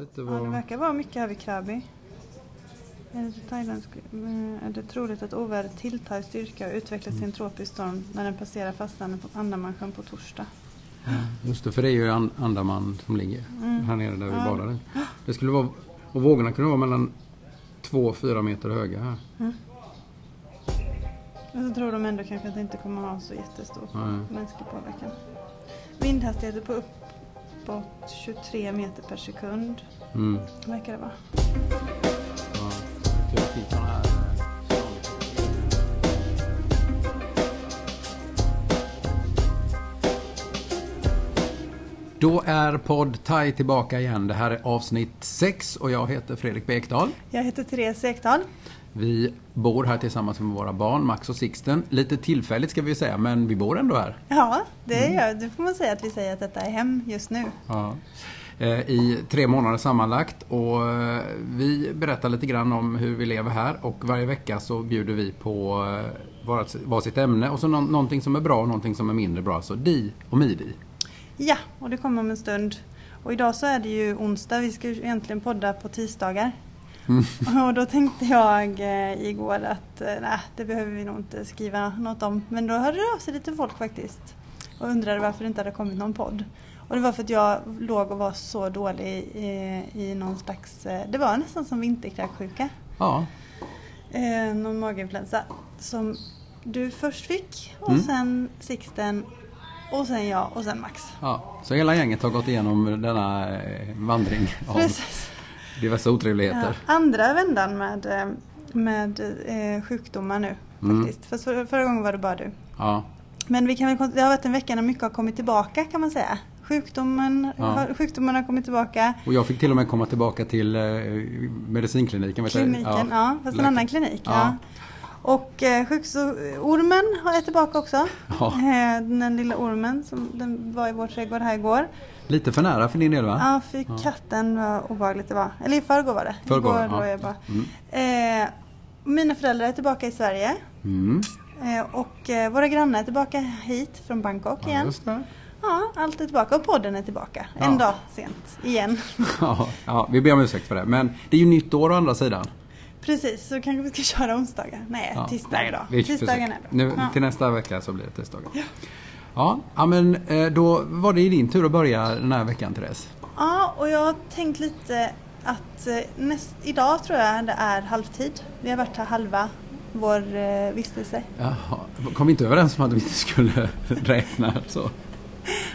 lite Ja, vad... det verkar vara mycket här vid Krabi. Enligt thailändsk eh, är det troligt att ovädret tilltar styrka och utvecklas till en tropisk storm när den passerar fastlandet på Andamansjön på torsdag. Just det, för det är ju An- Andaman som ligger Mm. här nere där vi Ja. badade. Det skulle vara, och vågorna kunde vara mellan 2-4 meter höga här. Men så tror de ändå kanske att det inte kommer ha så jättestor mänsklig påverkan. Vindhastigheter på uppåt 23 meter per sekund Mm. verkar det vara. Ja, Då är podd Thai tillbaka igen. Det här är avsnitt 6 och jag heter Fredrik Bekdal. Jag heter Therese Ekdahl. Vi bor här tillsammans med våra barn, Max och Sixten. Lite tillfälligt ska vi säga, men vi bor ändå här. Ja, det Mm. gör det får man säga att vi säger att detta är hem just nu. Ja. Eh, I tre månader sammanlagt och eh, vi berättar lite grann om hur vi lever här och varje vecka så bjuder vi på eh, varsitt ämne och så nå- någonting som är bra och någonting som är mindre bra. Så di och midi. Ja, och det kommer om en stund. Och idag så är det ju onsdag, vi ska ju egentligen podda på tisdagar. Mm. Och då tänkte jag eh, igår att eh, nej, det behöver vi nog inte skriva något om. Men då hörde det av sig lite folk faktiskt. Och undrade varför det inte hade kommit någon podd. Och det var för att jag låg och var så dålig i, i någon slags, eh, det var nästan som vinterkräksjuka. Ja, Eh, någon maginfluensa som du först fick och Mm. sen Sixten och sen jag och sen Max. ja. Så hela gänget har gått igenom denna eh, vandring av Precis. Diverse Ja, otrevligheter. andra vändan med, eh, med eh, sjukdomar nu Mm. faktiskt. Fast för, förra gången var det bara du. Ja. Men vi kan väl, det har varit en vecka när mycket har kommit tillbaka kan man säga. Sjukdomen, Ja. har, sjukdomen har kommit tillbaka. Och jag fick till och med komma tillbaka till eh, medicinkliniken. Kliniken, ja. fast en annan klinik. Ja. Ja. Och eh, sjukdomsormen är tillbaka också. Ja. Eh, den lilla ormen som den var i vår trädgård här igår. Lite för nära för din del va? Ja, för Ja. katten var obehagligt det var. Eller i förrgår var det. Förrgår, Igår ja. jag bara. Mm. Eh, mina föräldrar är tillbaka i Sverige. Mm. Eh, och eh, våra grannar är tillbaka hit från Bangkok Ja, igen. Ja, allt är tillbaka och podden är tillbaka. En dag sent, igen. Ja, ja, vi ber om ursäkt för det. Men det är ju nytt år å andra sidan. Precis, så kanske vi ska köra onsdagar. Nej, Ja. tisdagar då. Tisdagen är bra. Nu, ja. Till nästa vecka så blir det tisdagar. Ja. Ja, men eh, då var det din tur att börja den här veckan Therese. ja, och jag har tänkt lite att eh, näst, idag tror jag det är halvtid. Vi har varit här halva vår eh, vistelse. Jaha, kom inte överens om att vi inte skulle räkna så?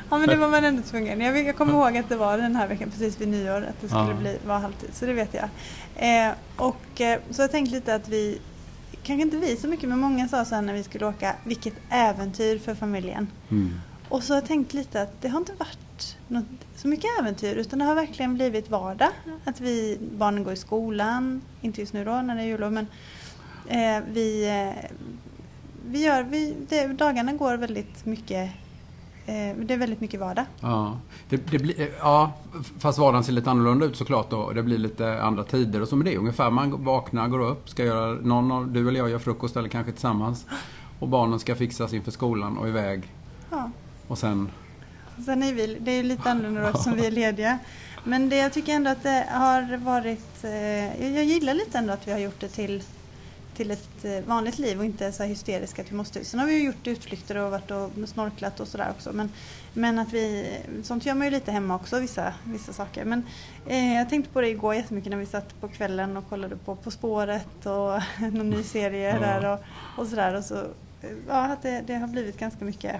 Ja men det var man ändå tvungen. Jag, jag kommer ihåg att det var den här veckan precis vid nyår att det skulle bli, vara halvtid. Så det vet jag. Eh, och eh, så jag tänkte lite att vi, kanske inte vi så mycket men många sa så här när vi skulle åka, vilket äventyr för familjen. Mm. Och så har jag tänkt lite att det har inte varit något, så mycket äventyr utan det har verkligen blivit vardag. Att vi, barnen går i skolan, inte just nu då när det är jullov men eh, vi, eh, vi gör, vi, det, dagarna går väldigt mycket, det är väldigt mycket vardag. Ja, det, det blir, eh, ja, fast vardagen ser lite annorlunda ut såklart då. Det blir lite andra tider och så. Men det är ungefär man vaknar, går upp, ska göra, någon av, du eller jag gör frukost eller kanske tillsammans. Och barnen ska fixas inför skolan och iväg. Ja. Och sen, Sen är vi, det är lite annorlunda då eftersom vi är lediga. Men det, jag tycker ändå att det har varit, eh, jag gillar lite ändå att vi har gjort det till, till ett eh, vanligt liv och inte så här hysteriska att vi måste ut. Sen har vi ju gjort utflykter och varit och snorklat och sådär också. Men, men att vi, sånt gör man ju lite hemma också, vissa, vissa saker. Men eh, jag tänkte på det igår jättemycket när vi satt på kvällen och kollade på På spåret och någon ny serie Ja. där och, och sådär. Och så, ja, att det, det har blivit ganska mycket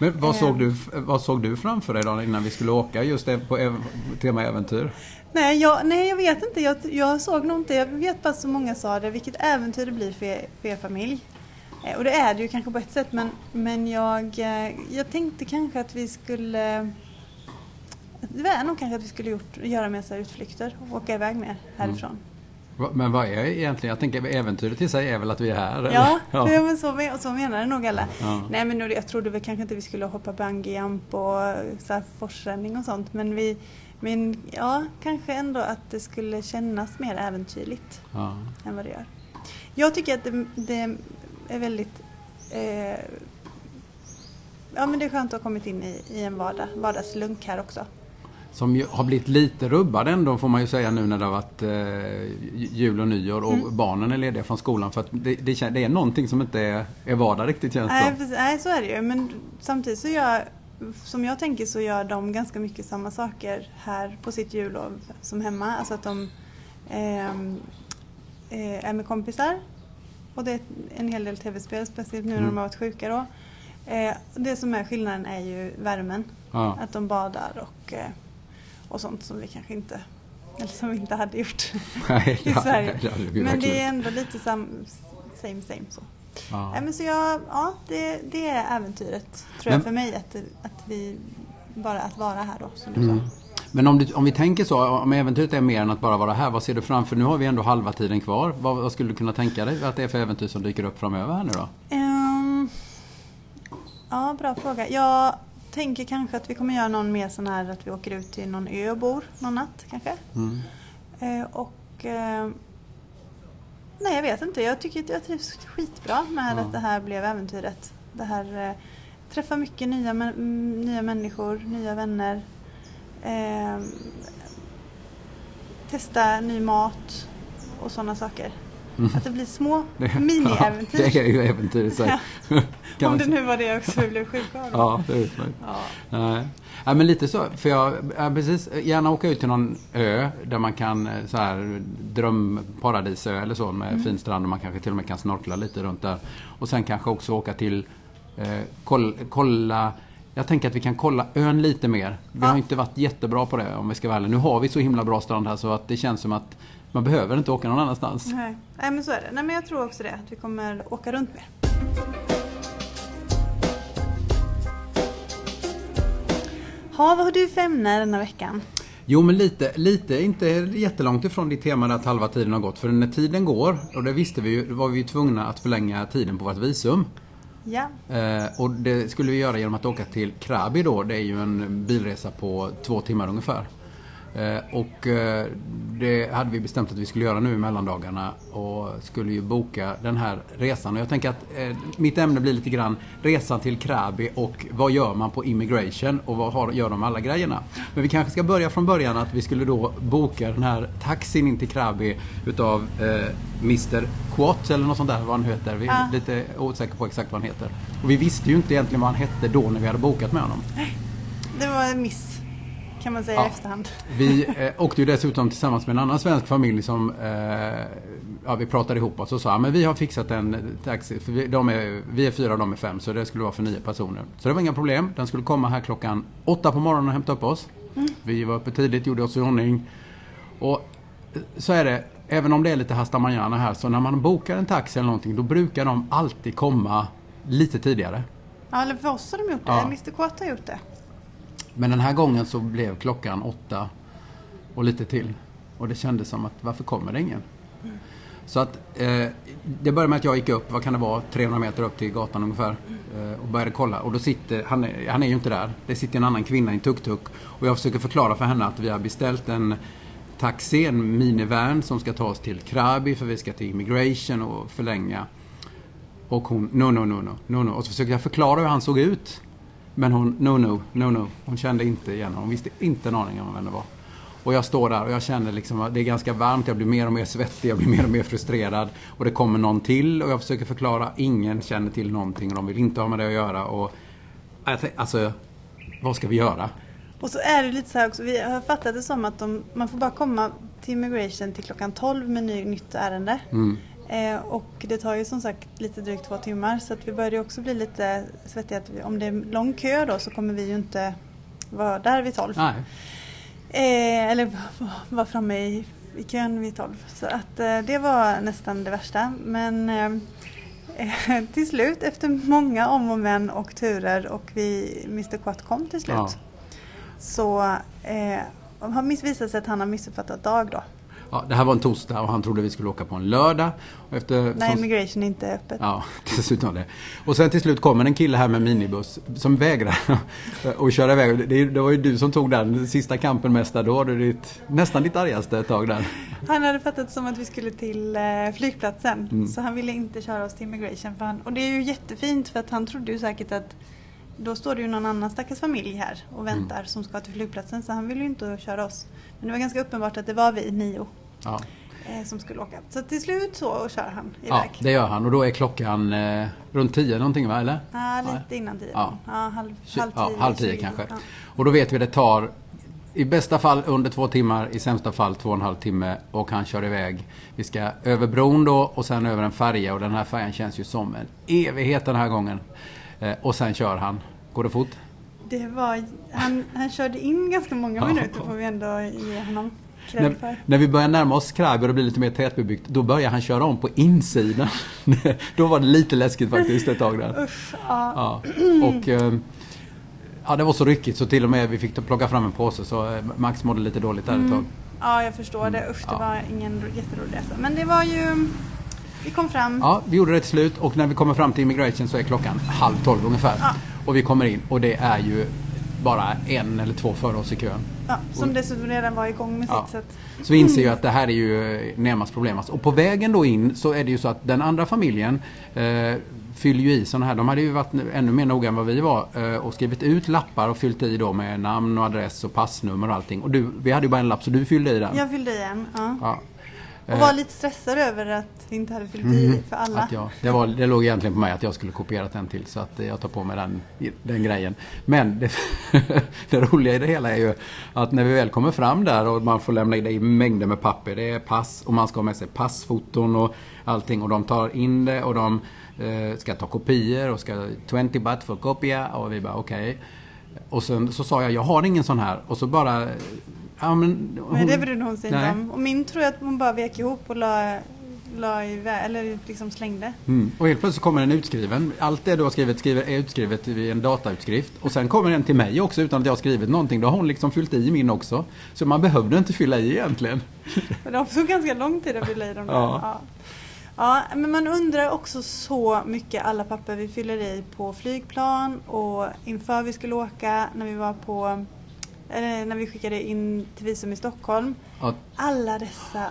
men vad Eh. såg, du, vad såg du framför dig då innan vi skulle åka just på tema äventyr? Nej jag, nej, jag vet inte. Jag, jag såg nog inte. Jag vet bara så många sa det. Vilket äventyr det blir för er, för er familj. Eh, Och det är det ju kanske på ett sätt. Men, men jag, eh, jag tänkte kanske att vi skulle... Det var nog kanske att vi skulle gjort, göra mer utflykter och åka iväg mer härifrån. Va- Men vad är egentligen, jag tänker äventyret i sig är väl att vi är här? eller? Ja, ja. ja. men så, men- så menar det nog alla. Ja. Nej men nu, jag trodde väl kanske inte vi skulle hoppa bungyjump och eh, så här forsränning och sånt. Men vi, men ja, kanske ändå att det skulle kännas mer äventyrligt. Ja. än vad det gör. Jag tycker att det, det är väldigt... Eh, ja men det är skönt att ha kommit in i, i en vardag, vardagslunk här också. Som ju har blivit lite rubbad ändå får man ju säga nu när det har varit eh, jul och nyår och mm. barnen är lediga från skolan. För att det, det, det är någonting som inte är, är vardag riktigt känns nej, det Nej, så är det ju. Men samtidigt så gör, som jag tänker så gör de ganska mycket samma saker här på sitt jullov som hemma. Alltså att de ehm, eh, är med kompisar och det är en hel del tv-spel, speciellt nu när mm. de har varit sjuka då. Eh, det som är skillnaden är ju värmen. Ja. Att de badar och, eh, och sånt som vi kanske inte eller som vi inte hade gjort Nej, i Sverige. Ja, det men det är ändå lite sam, same same så. Ja. Äh, men så jag, ja, det, det är äventyret tror jag för mig att, att vi bara att vara här då som du mm. sa. Men om, du, om vi tänker så, om äventyret är mer än att bara vara här, vad ser du framför? Nu har vi ändå halva tiden kvar. Vad, vad skulle du kunna tänka dig att det är för äventyr som dyker upp framöver här nu då? Um, ja, bra fråga. Jag tänker kanske att vi kommer göra någon mer sån här att vi åker ut till någon ö och bor någon natt kanske. Mm. Uh, och uh, Nej, jag vet inte. Jag tycker att jag trivs skitbra med ja. att det här blev äventyret. Det här uh, träffa mycket nya, nya människor, nya vänner eh, testa ny mat och sådana saker. Mm. Att det blir små mini-äventyr. det är ju äventyr i sig. Ja. Om det nu var det också vi blev sjuka av. Ja, det är utmärkt. Ja. Nej. Ja, men lite så. För jag, ja, precis, gärna åka ut till någon ö där man kan eh, så här drömparadisö eller så med mm. fin strand och man kanske till och med kan snorkla lite runt där. Och sen kanske också åka till eh, kolla, kolla jag tänker att vi kan kolla ön lite mer. Vi ja. har inte varit jättebra på det om vi ska vara ärliga. Nu har vi så himla bra strand här så att det känns som att man behöver inte åka någon annanstans. Nej, Nej men så är det. Nej, men jag tror också det. Att vi kommer åka runt mer. Ha, vad har du för ämne denna veckan? Jo men lite, lite, inte jättelångt ifrån ditt tema att halva tiden har gått. För när tiden går, och det visste vi ju, var vi tvungna att förlänga tiden på vårt visum. Ja. Eh, och det skulle vi göra genom att åka till Krabi då. Det är ju en bilresa på två timmar ungefär. Eh, och eh, det hade vi bestämt att vi skulle göra nu i mellandagarna och skulle ju boka den här resan. Och jag tänker att eh, mitt ämne blir lite grann resan till Krabi och vad gör man på immigration och vad gör de alla grejerna. Men vi kanske ska börja från början att vi skulle då boka den här taxin in till Krabi utav eh, Mr Quat eller något sånt där vad han heter. Vi är ja. lite osäkra på exakt vad han heter. Och vi visste ju inte egentligen vad han hette då när vi hade bokat med honom. Det var en miss kan man säga ja. i efterhand. Vi eh, åkte ju dessutom tillsammans med en annan svensk familj som eh, ja, vi pratade ihop oss och sa men vi har fixat en taxi. För vi, de är, vi är fyra och de är fem så det skulle vara för nio personer. Så det var inga problem. Den skulle komma här klockan åtta på morgonen och hämta upp oss. Mm. Vi var uppe tidigt, gjorde oss i ordning. Och eh, så är det, även om det är lite hasta manana här, så när man bokar en taxi eller någonting då brukar de alltid komma lite tidigare. Ja, eller för oss har de gjort det. Ja. Mr Quat har gjort det. Men den här gången så blev klockan åtta och lite till. Och det kändes som att varför kommer det ingen? Så att eh, det började med att jag gick upp, vad kan det vara, 300 meter upp till gatan ungefär. Eh, och började kolla. Och då sitter, han är, han är ju inte där. Det sitter en annan kvinna i en tuk-tuk. Och jag försöker förklara för henne att vi har beställt en taxi, en minivan som ska ta oss till Krabi för vi ska till immigration och förlänga. Och hon, no, no, no, no, no, no. Och så försöker jag förklara hur han såg ut. Men hon, no, no, no, no. Hon kände inte igen Hon visste inte en aning om vem det var. Och jag står där och jag känner liksom att det är ganska varmt. Jag blir mer och mer svettig. Jag blir mer och mer frustrerad. Och det kommer någon till och jag försöker förklara. Ingen känner till någonting och de vill inte ha med det att göra. Och, alltså, vad ska vi göra? Och så är det lite så här också. Vi har fattat det som att de, man får bara komma till immigration till klockan 12 med ny, nytt ärende. Mm. Eh, och det tar ju som sagt lite drygt två timmar så att vi börjar också bli lite svettiga. Om det är lång kö då så kommer vi ju inte vara där vid tolv. Eh, eller vara framme i, i kön vid tolv. Så att eh, det var nästan det värsta. Men eh, till slut efter många om och men och turer och vi Mr Quat kom till slut. Ja. Så eh, har visat sig att han har missuppfattat dag då. Ja, det här var en torsdag och han trodde vi skulle åka på en lördag. Efter, Nej, immigration är inte öppet. Ja, dessutom det. Och sen till slut kommer en kille här med minibuss som vägrar att köra iväg. Det, det var ju du som tog den sista kampen det ditt, nästan ditt argaste tag där. Han hade fattat som att vi skulle till eh, flygplatsen. Mm. Så han ville inte köra oss till immigration. För han, och det är ju jättefint för att han trodde ju säkert att då står det ju någon annan stackars familj här och väntar som ska till flygplatsen så han vill ju inte köra oss. Men det var ganska uppenbart att det var vi nio Ja. eh, som skulle åka. Så till slut så kör han ja, iväg. det gör han och då är klockan eh, runt tio någonting va, eller? Ja, lite innan tio. Ja. Ja. halv, halv tio. ja, halv tio 20. kanske. Ja. Och då vet vi det tar i bästa fall under två timmar, i sämsta fall två och en halv timme och han kör iväg. Vi ska över bron då och sen över en färja och den här färjan känns ju som en evighet den här gången. Eh, och sen kör han. Går det fort? Det var, han, han körde in ganska många Ja. minuter får vi ändå ge honom När, när vi börjar närma oss Krabi och det blir lite mer tätbebyggt, då börjar han köra om på insidan. då var det lite läskigt faktiskt ett tag där. Usch, ja. Ja, och eh, ja, det var så ryckigt så till och med vi fick plocka fram en påse så eh, Max mådde lite dåligt där ett tag. ja, jag förstår det. Usch, det Mm. Ja. var ingen jätterolig resa. Men det var ju... Vi kom fram. Ja, vi gjorde det till slut och när vi kommer fram till immigration så är klockan halv tolv ungefär. Ja. Och vi kommer in och det är ju bara en eller två före oss i kön. Ja, som dessutom redan var igång med Ja. sitt sätt. Så vi inser ju att det här är ju eh, Nemas problem. Alltså. Och på vägen då in så är det ju så att den andra familjen eh, fyller ju i sådana här. De hade ju varit ännu mer noga än vad vi var eh, och skrivit ut lappar och fyllt i då med namn och adress och passnummer och allting. Och du, vi hade ju bara en lapp så du fyllde i den. Jag fyllde i en. Ja. Ja. Och Eh, var lite stressad över att vi inte hade fyllt i för alla. Att jag, det, var, det låg egentligen på mig att jag skulle kopiera den till så att jag tar på mig den, den grejen. Men det, det roliga i det hela är ju att när vi väl kommer fram där och man får lämna det i mängder med papper. Det är pass och man ska ha med sig passfoton och allting och de tar in det och de eh, ska ta kopior och ska 20 baht för kopia och vi bara okej. Och sen så sa jag jag har ingen sån här och så bara Ja, men Nej, det brydde hon sig inte om. Och min tror jag att hon bara vek ihop och la, la iväg, eller liksom slängde. Mm. Och helt plötsligt så kommer den utskriven. Allt det du har skrivit skriver, är utskrivet i en datautskrift. Och sen kommer den till mig också utan att jag har skrivit någonting. Då har hon liksom fyllt i min också. Så man behövde inte fylla i egentligen. Men det tog ganska lång tid att fylla i dem där. Ja. Ja. Ja, men man undrar också så mycket alla papper vi fyller i på flygplan och inför vi skulle åka när vi var på när vi skickade in till visum i Stockholm. Ja, Alla dessa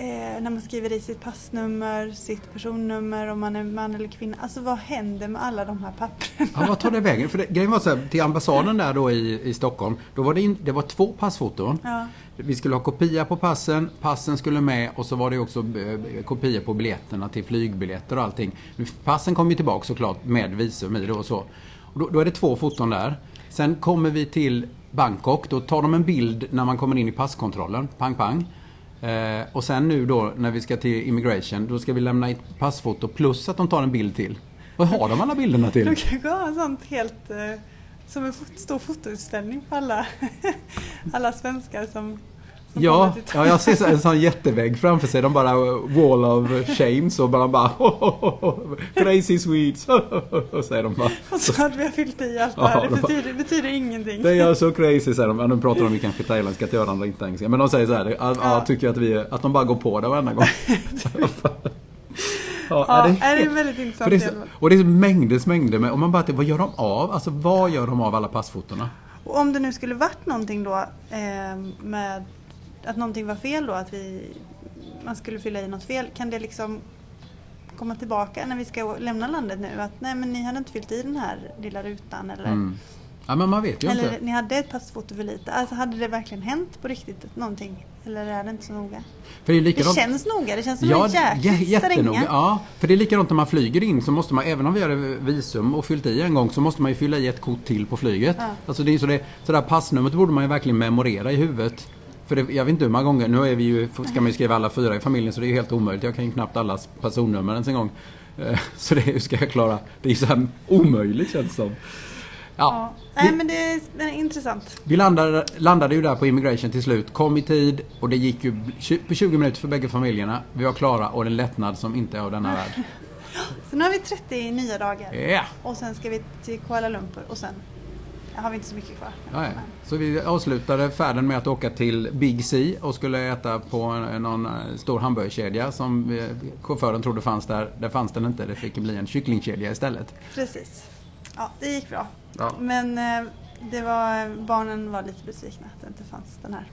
eh, när man skriver i sitt passnummer, sitt personnummer om man är man eller kvinna. Alltså vad händer med alla de här papperna? ja, vad tar det vägen? För det, grejen var så här, till ambassaden där då i, i Stockholm. Då var det, in, det var två passfoton. Ja. Vi skulle ha kopia på passen, passen skulle med och så var det också eh, kopior på biljetterna till flygbiljetter och allting. Passen kom ju tillbaka såklart med visum i då och så. Och då, då är det två foton där. Sen kommer vi till Bangkok, då tar de en bild när man kommer in i passkontrollen, pang pang. Eh, och sen nu då när vi ska till immigration, då ska vi lämna ett passfoto plus att de tar en bild till. Vad har de alla bilderna till? De kanske har en sånt helt eh, som en fot, stor fotoutställning på alla, alla svenskar som, som Ja, ja, jag ser så- en sån jättevägg framför sig. De bara wall of shames och bara, bara crazy Swedes säger de bara. Och så att vi har fyllt i allt det Ja, här. Det bara- betyder, betyder ingenting. Det är så crazy säger de. Ja, nu pratar de kanske thailändska till varandra, inte engelska. Men de säger så här, ja, ja. tycker att, vi, att de bara går på det varenda gång. ja, Ja, är det är helt- väldigt intressant. det är så, och det är så mängders mängder med, och man bara, vad gör de av? Alltså vad gör de av alla passfotona? Och om det nu skulle varit någonting då eh, med att någonting var fel då, att vi, man skulle fylla i något fel, kan det liksom komma tillbaka när vi ska lämna landet nu? Att nej men ni hade inte fyllt i den här lilla rutan eller, Mm. Ja, men man vet ju eller inte. ni hade ett passfoto för lite. Alltså hade det verkligen hänt på riktigt någonting? Eller är det inte så noga? För det är Det likadant. känns noga, det känns som Ja, en jättenoga. Ja, för det är likadant när man flyger in så måste man, även om vi har visum och fyllt i en gång, så måste man ju fylla i ett kort till på flyget. Ja. Alltså det är så det, så det här passnumret borde man ju verkligen memorera i huvudet. För det, jag vet inte hur många gånger, nu är vi ju, ska man ju skriva alla fyra i familjen så det är helt omöjligt. Jag kan ju knappt allas personnummer ens en gång. Eh, Så det, hur ska jag klara? Det är ju så här omöjligt känns det som. Ja, Ja. Nej men det är, det är intressant. vi landade, landade ju där på immigration till slut, kom i tid och det gick ju på 20 minuter för bägge familjerna. Vi var klara och en lättnad som inte är av denna värld. Så nu har vi 30 nya dagar. Ja! Och sen ska vi till Kuala Lumpur och sen har vi inte så mycket kvar. Ja. Så vi avslutade färden med att åka till Big C och skulle äta på någon eh, stor hamburgerkedja som eh, chauffören trodde fanns där. Det fanns den inte, det fick bli en kycklingkedja istället. Precis. Ja, det gick bra. Ja. Men eh, det var, barnen var lite besvikna att det inte fanns den här.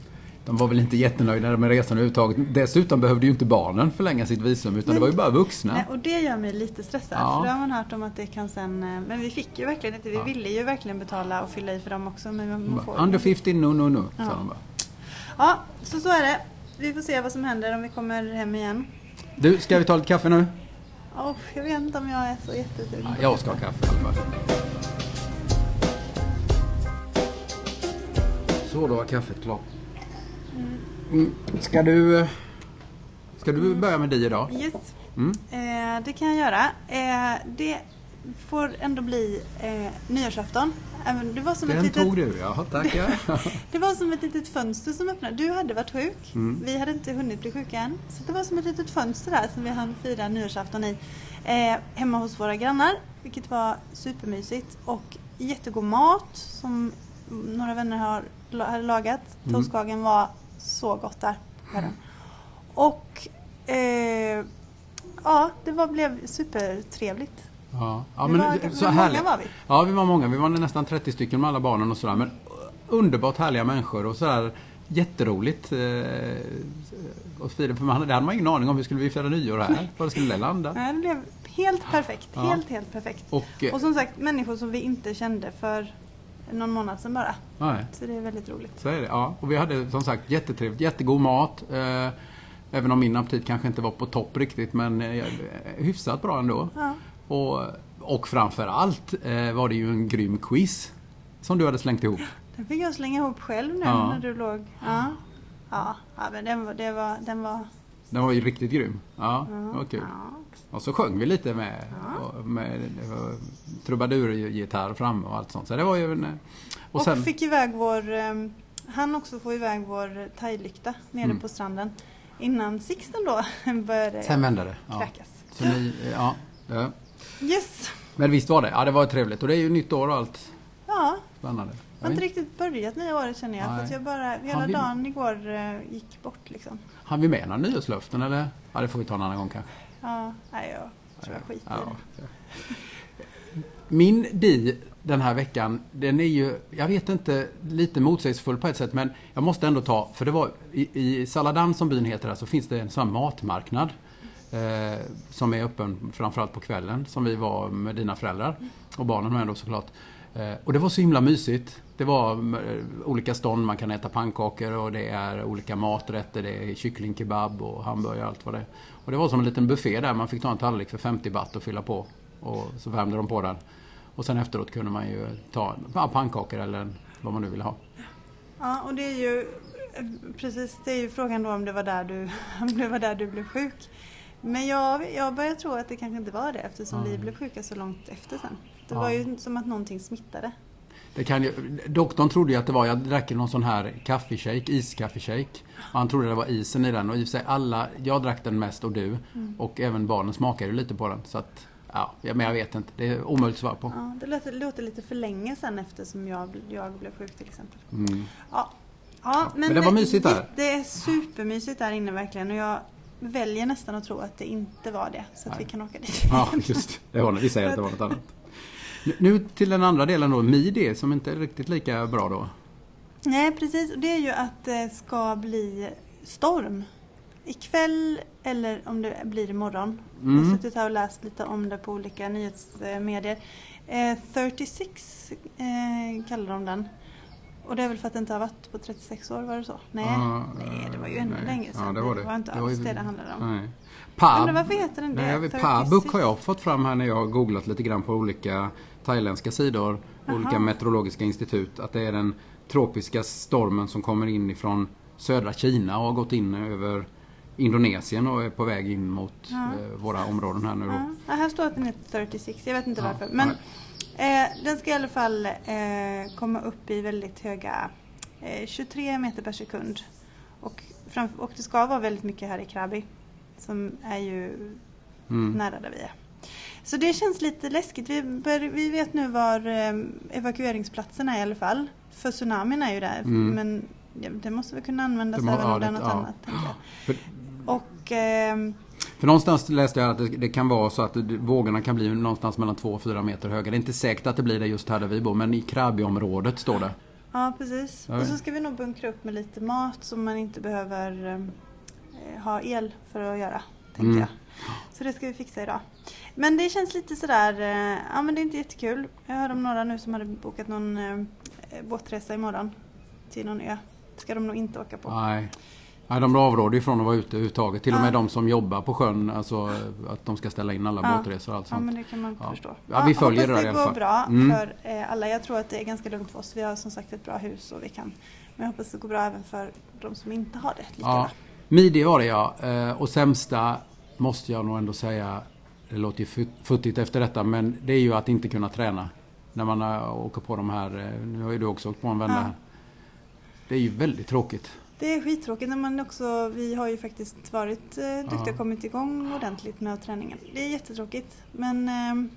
De var väl inte jättenöjda med resan överhuvudtaget. Dessutom behövde ju inte barnen förlänga sitt visum utan det var ju bara vuxna. Nej, och det gör mig lite stressad. Ja. För då har man hört om att det kan sen... eh, Men vi fick ju verkligen inte. Vi Ja. ville ju verkligen betala och fylla i för dem också. Men man får Under 50, no, no, no, Ja. sa de bara. Ja, så så är det. Vi får se vad som händer om vi kommer hem igen. Du, ska vi ta lite kaffe nu? Oh, jag vet inte om jag är så jättesugen. Ja, jag ska ha kaffe i alla fall. Så, då var kaffet klart. Mm. Ska du... Ska du börja med dig idag? Yes, Mm. eh, det kan jag göra. Eh, det får ändå bli eh, nyårsafton. Det var, som ett Den litet, tog du, ja. Tackar. det var som ett litet fönster som öppnade. Du hade varit sjuk. Mm. Vi hade inte hunnit bli sjuka än. Så det var som ett litet fönster där som vi hann fira nyårsafton i. Eh, hemma hos våra grannar, vilket var supermysigt. Och jättegod mat som några vänner har, hade lagat. Mm. Toastkagen var så gott där på kvällen. Och eh, ja, det var, blev supertrevligt. Ja, ja men var- så hur härligt. många var vi? Ja, vi var många. Vi var nästan 30 stycken med alla barnen och sådär. Men underbart härliga människor och sådär jätteroligt. Eh, och fira, för man det hade man ingen aning om hur skulle vi fira nyår här. Var skulle det landa? Nej, det blev helt perfekt. Ja. Helt, helt perfekt. Och, eh, Och som sagt, människor som vi inte kände för någon månad sedan bara. nej, Så det är väldigt roligt. så är det. Ja. Och vi hade som sagt jättetrevligt, jättegod mat. Eh, även om min aptit kanske inte var på topp riktigt men eh, hyfsat bra ändå. Ja. Och, och framför allt eh, var det ju en grym quiz som du hade slängt ihop. Den fick jag slänga ihop själv nu Ja. när du låg. Ja, ja, ja men den var, den var... Den var ju riktigt grym. Ja, Ja, det var kul. Ja. Och så sjöng vi lite med, Ja. och med eh, trubadurgitarr framme och allt sånt. Så det var ju en... eh, Och Och, sen... fick iväg vår... ehm, Han också få iväg vår thailykta nere Mm. på stranden. Innan Sixten då började Sen vände det. Ja. kräkas. Så ni, ja, ja. Yes! Men visst var det. Ja, det var trevligt. Och det är ju nytt år och allt Ja, spännande. jag har inte riktigt börjat nya året känner jag. För att jag bara, hela vi- dagen igår eh, gick bort liksom. Har vi med några nyårslöften eller? Ja, det får vi ta en annan gång kanske. Ja, nej jag tror jag skiter Ja. Min di den här veckan, den är ju, jag vet inte, lite motsägelsefull på ett sätt men jag måste ändå ta, för det var i, i Saladan som byn heter här så finns det en sån matmarknad eh, som är öppen framförallt på kvällen som vi var med dina föräldrar och barnen med då såklart. Eh, och det var så himla mysigt. Det var eh, olika stånd, man kan äta pannkakor och det är olika maträtter, det är kycklingkebab och hamburgare och allt vad det är. Och det var som en liten buffé där, man fick ta en tallrik för 50 baht och fylla på. Och så värmde de på den. Och sen efteråt kunde man ju ta pannkakor eller vad man nu ville ha. Ja, och det är ju eh, precis, det är ju frågan då om det var där du, om det var där du blev sjuk. Men jag, jag börjar tro att det kanske inte var det eftersom Ja. vi blev sjuka så långt efter sen. Det Ja. var ju som att någonting smittade. Det kan ju, doktorn trodde ju att det var, jag drack någon sån här kaffeshake, iskaffeshake. Och han trodde det var isen i den och i och för sig alla, jag drack den mest och du. Och även barnen smakade ju lite på den. Så att, ja, men jag vet inte. Det är omöjligt att svara på. Ja, det låter, låter lite för länge sen eftersom jag, jag blev sjuk till exempel. Mm. Ja, ja men det var mysigt där. Det är supermysigt där inne verkligen och jag väljer nästan att tro att det inte var det. Så att Nej. vi kan åka dit. Ja, just det. var, vi säger att det var något annat. Nu- till den andra delen då, Midi som inte är riktigt lika bra då. Nej precis, och det är ju att det ska bli storm. Ikväll eller om det blir imorgon. Jag Mm. har suttit här och läst lite om det på olika nyhetsmedier. Eh, 36 eh, kallar de den. Och det är väl för att det inte har varit på 36 år, var det så? Nej, Ja, nej det var ju ännu nej. längre sedan. Ja, det var det. var inte Det var alls ju- det det handlade om. Nej. Pa, Undrar varför heter den det? Nej, jag vet, 36? Pabuk har jag fått fram här när jag har googlat lite grann på olika thailändska sidor, olika Jaha. meteorologiska institut, att det är den tropiska stormen som kommer in ifrån södra Kina och har gått in över Indonesien och är på väg in mot Ja. eh, våra områden här nu då. Ja, ja, här står att den heter 36, jag vet inte varför. Men eh, den ska i alla fall eh, komma upp i väldigt höga eh, 23 meter per sekund. Och, fram, och det ska vara väldigt mycket här i Krabi. Som är ju Mm. nära där vi är. Så det känns lite läskigt. Vi, bör, vi vet nu var eh, evakueringsplatserna är i alla fall. För tsunamin är ju där. Mm. Men ja, det måste väl kunna användas må- även ja, om det är något ja. annat. För, Och ehm, för någonstans läste jag att det, det kan vara så att vågorna kan bli någonstans mellan 2 och 4 meter höga. Det är inte säkert att det blir det just här där vi bor, men i Krabi-området står det. Ja, precis. Och så ska vi nog bunkra upp med lite mat som man inte behöver eh, ha el för att göra. Tänkte Mm. jag. Så det ska vi fixa idag. Men det känns lite sådär, eh, ja men det är inte jättekul. Jag hörde om några nu som hade bokat någon eh, båtresa imorgon till någon ö. Ska de nog inte åka på. Nej. Nej, de avråder ju från att vara ute överhuvudtaget. Till och med Ja. de som jobbar på sjön, alltså att de ska ställa in alla Ja. båtresor och allt Ja sånt. men det kan man Ja. förstå. Ja, vi följer hoppas det där i det alla går fall. bra Mm. för eh, alla. Jag tror att det är ganska lugnt för oss. Vi har som sagt ett bra hus och vi kan. Men jag hoppas det går bra även för de som inte har det lika Ja. Midje var det ja. Eh, Och sämsta måste jag nog ändå säga, det låter ju fut- futtigt efter detta, men det är ju att inte kunna träna. När man eh, åker på de här, eh, nu har ju du också åkt på en vända Ja. här. Det är ju väldigt tråkigt. Det är skittråkigt när man också, vi har ju faktiskt varit eh, duktiga Ja. och kommit igång ordentligt med träningen. Det är jättetråkigt men eh,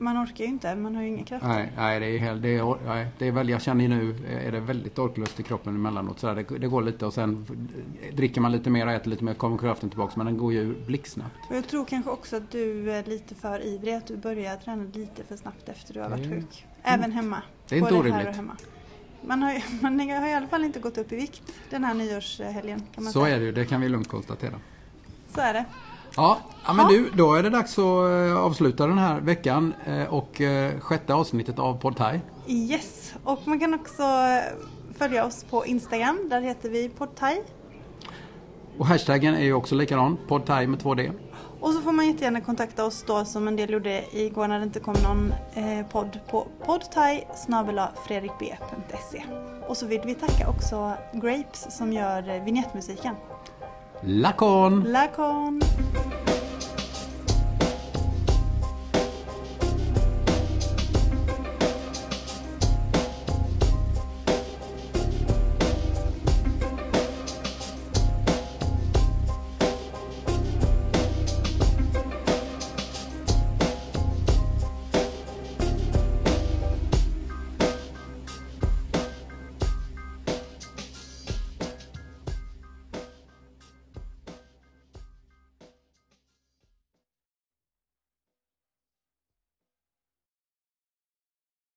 man orkar ju inte, man har ju inga krafter. Nej, nej, det är, helt- det är, nej, det är väl, jag känner ju nu, är det väldigt orklöst i kroppen emellanåt. Så där, det, det går lite och sen dricker man lite mer och äter lite mer kommer kraften tillbaka. Men den går ju blixtsnabbt. Och jag tror kanske också att du är lite för ivrig, att du börjar träna lite för snabbt efter du har varit sjuk. Även hemma. Det är inte Både här orimligt. och hemma. Man har, man har i alla fall inte gått upp i vikt den här nyårshelgen kan man Så säga. är det ju, det kan vi lugnt konstatera. Så är det. Ja, ja men du, då är det dags att eh, avsluta den här veckan eh, och eh, sjätte avsnittet av Podtai. Yes, och man kan också följa oss på Instagram. Där heter vi Podtai. Och hashtaggen är ju också likadan, Podtai med två D. Och så får man jättegärna kontakta oss då som en del gjorde igår när det inte kom någon eh, podd på podtai fredrikb.se. Och så vill vi tacka också Grapes som gör vignettmusiken. Lacon. Lacorne.